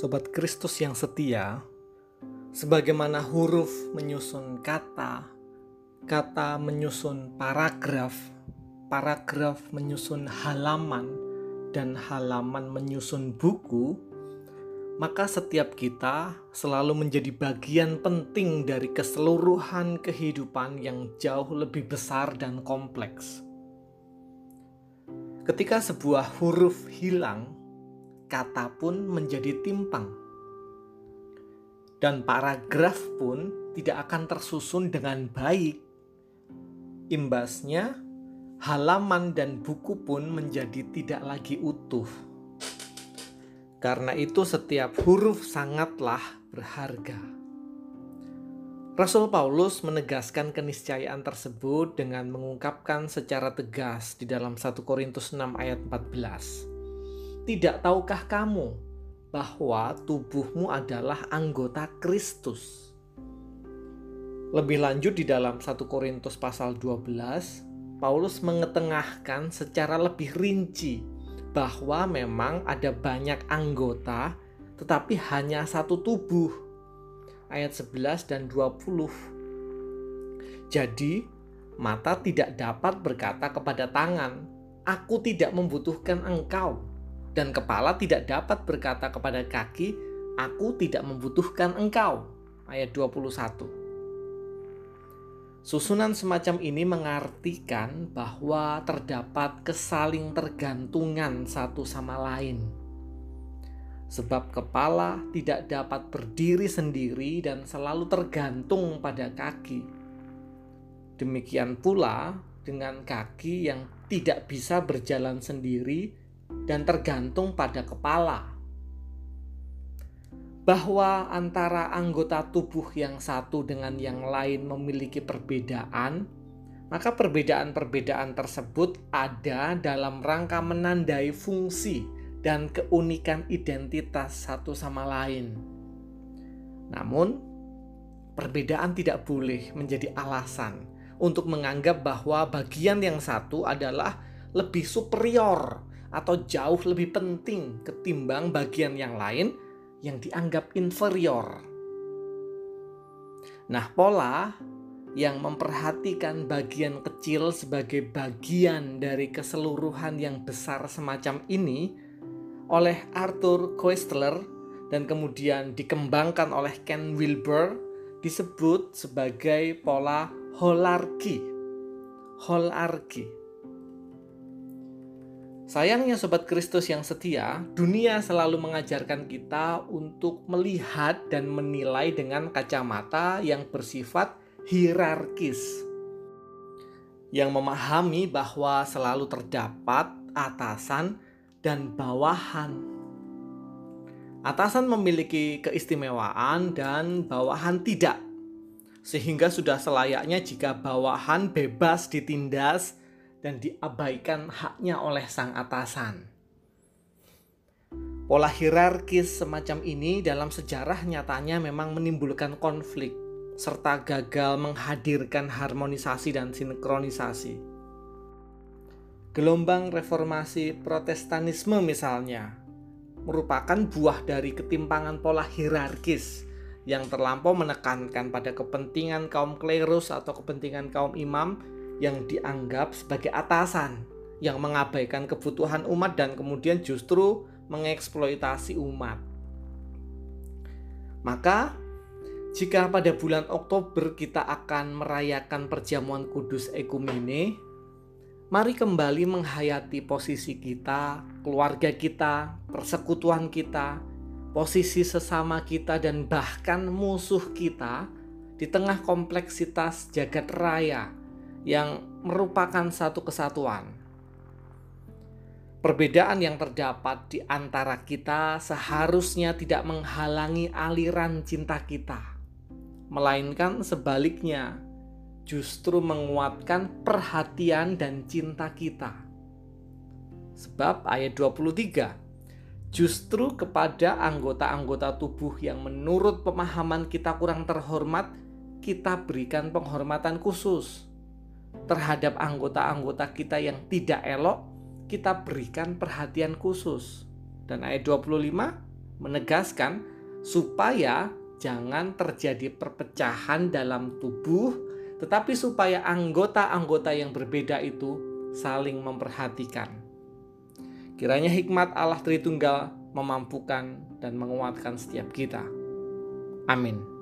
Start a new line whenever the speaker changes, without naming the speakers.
Sobat Kristus yang setia, sebagaimana huruf menyusun kata, kata menyusun paragraf, paragraf menyusun halaman, dan halaman menyusun buku, maka setiap kita selalu menjadi bagian penting dari keseluruhan kehidupan yang jauh lebih besar dan kompleks. Ketika sebuah huruf hilang, kata pun menjadi timpang. Dan paragraf pun tidak akan tersusun dengan baik. Imbasnya, halaman dan buku pun menjadi tidak lagi utuh. Karena itu, setiap huruf sangatlah berharga. Rasul Paulus menegaskan keniscayaan tersebut dengan mengungkapkan secara tegas di dalam 1 Korintus 6 ayat 14. Tidak tahukah kamu bahwa tubuhmu adalah anggota Kristus? Lebih lanjut di dalam 1 Korintus pasal 12, Paulus mengetengahkan secara lebih rinci bahwa memang ada banyak anggota tetapi hanya satu tubuh. Ayat 11 dan 20. Jadi, mata tidak dapat berkata kepada tangan, "Aku tidak membutuhkan engkau." Dan kepala tidak dapat berkata kepada kaki, "Aku tidak membutuhkan engkau." Ayat 21. Susunan semacam ini mengartikan bahwa terdapat kesaling tergantungan satu sama lain. Sebab kepala tidak dapat berdiri sendiri dan selalu tergantung pada kaki. Demikian pula dengan kaki yang tidak bisa berjalan sendiri dan tergantung pada kepala. Bahwa antara anggota tubuh yang satu dengan yang lain memiliki perbedaan, maka perbedaan-perbedaan tersebut ada dalam rangka menandai fungsi dan keunikan identitas satu sama lain. Namun, perbedaan tidak boleh menjadi alasan untuk menganggap bahwa bagian yang satu adalah lebih superior atau jauh lebih penting ketimbang bagian yang lain yang dianggap inferior. Nah, pola yang memperhatikan bagian kecil sebagai bagian dari keseluruhan yang besar semacam ini oleh Arthur Koestler dan kemudian dikembangkan oleh Ken Wilber disebut sebagai pola holarki. Holarki. Sayangnya sobat Kristus yang setia, dunia selalu mengajarkan kita untuk melihat dan menilai dengan kacamata yang bersifat hierarkis. Yang memahami bahwa selalu terdapat atasan dan bawahan. Atasan memiliki keistimewaan dan bawahan tidak. Sehingga sudah selayaknya jika bawahan bebas ditindas dan diabaikan haknya oleh sang atasan. Pola hierarkis semacam ini dalam sejarah nyatanya memang menimbulkan konflik serta gagal menghadirkan harmonisasi dan sinkronisasi. Gelombang reformasi Protestanisme misalnya merupakan buah dari ketimpangan pola hierarkis yang terlampau menekankan pada kepentingan kaum klerus atau kepentingan kaum imam yang dianggap sebagai atasan yang mengabaikan kebutuhan umat dan kemudian justru mengeksploitasi umat. Maka, jika pada bulan Oktober kita akan merayakan perjamuan kudus ekumene, mari kembali menghayati posisi kita, keluarga kita, persekutuan kita, posisi sesama kita, dan bahkan musuh kita di tengah kompleksitas jagat raya yang merupakan satu kesatuan. Perbedaan yang terdapat di antara kita seharusnya tidak menghalangi aliran cinta kita, melainkan sebaliknya, justru menguatkan perhatian dan cinta kita. Sebab ayat 23, justru kepada anggota-anggota tubuh yang menurut pemahaman kita kurang terhormat, kita berikan penghormatan khusus terhadap anggota-anggota kita yang tidak elok, kita berikan perhatian khusus. Dan ayat 25, menegaskan supaya jangan terjadi perpecahan dalam tubuh, tetapi supaya anggota-anggota yang berbeda itu saling memperhatikan. Kiranya hikmat Allah Tritunggal memampukan dan menguatkan setiap kita. Amin.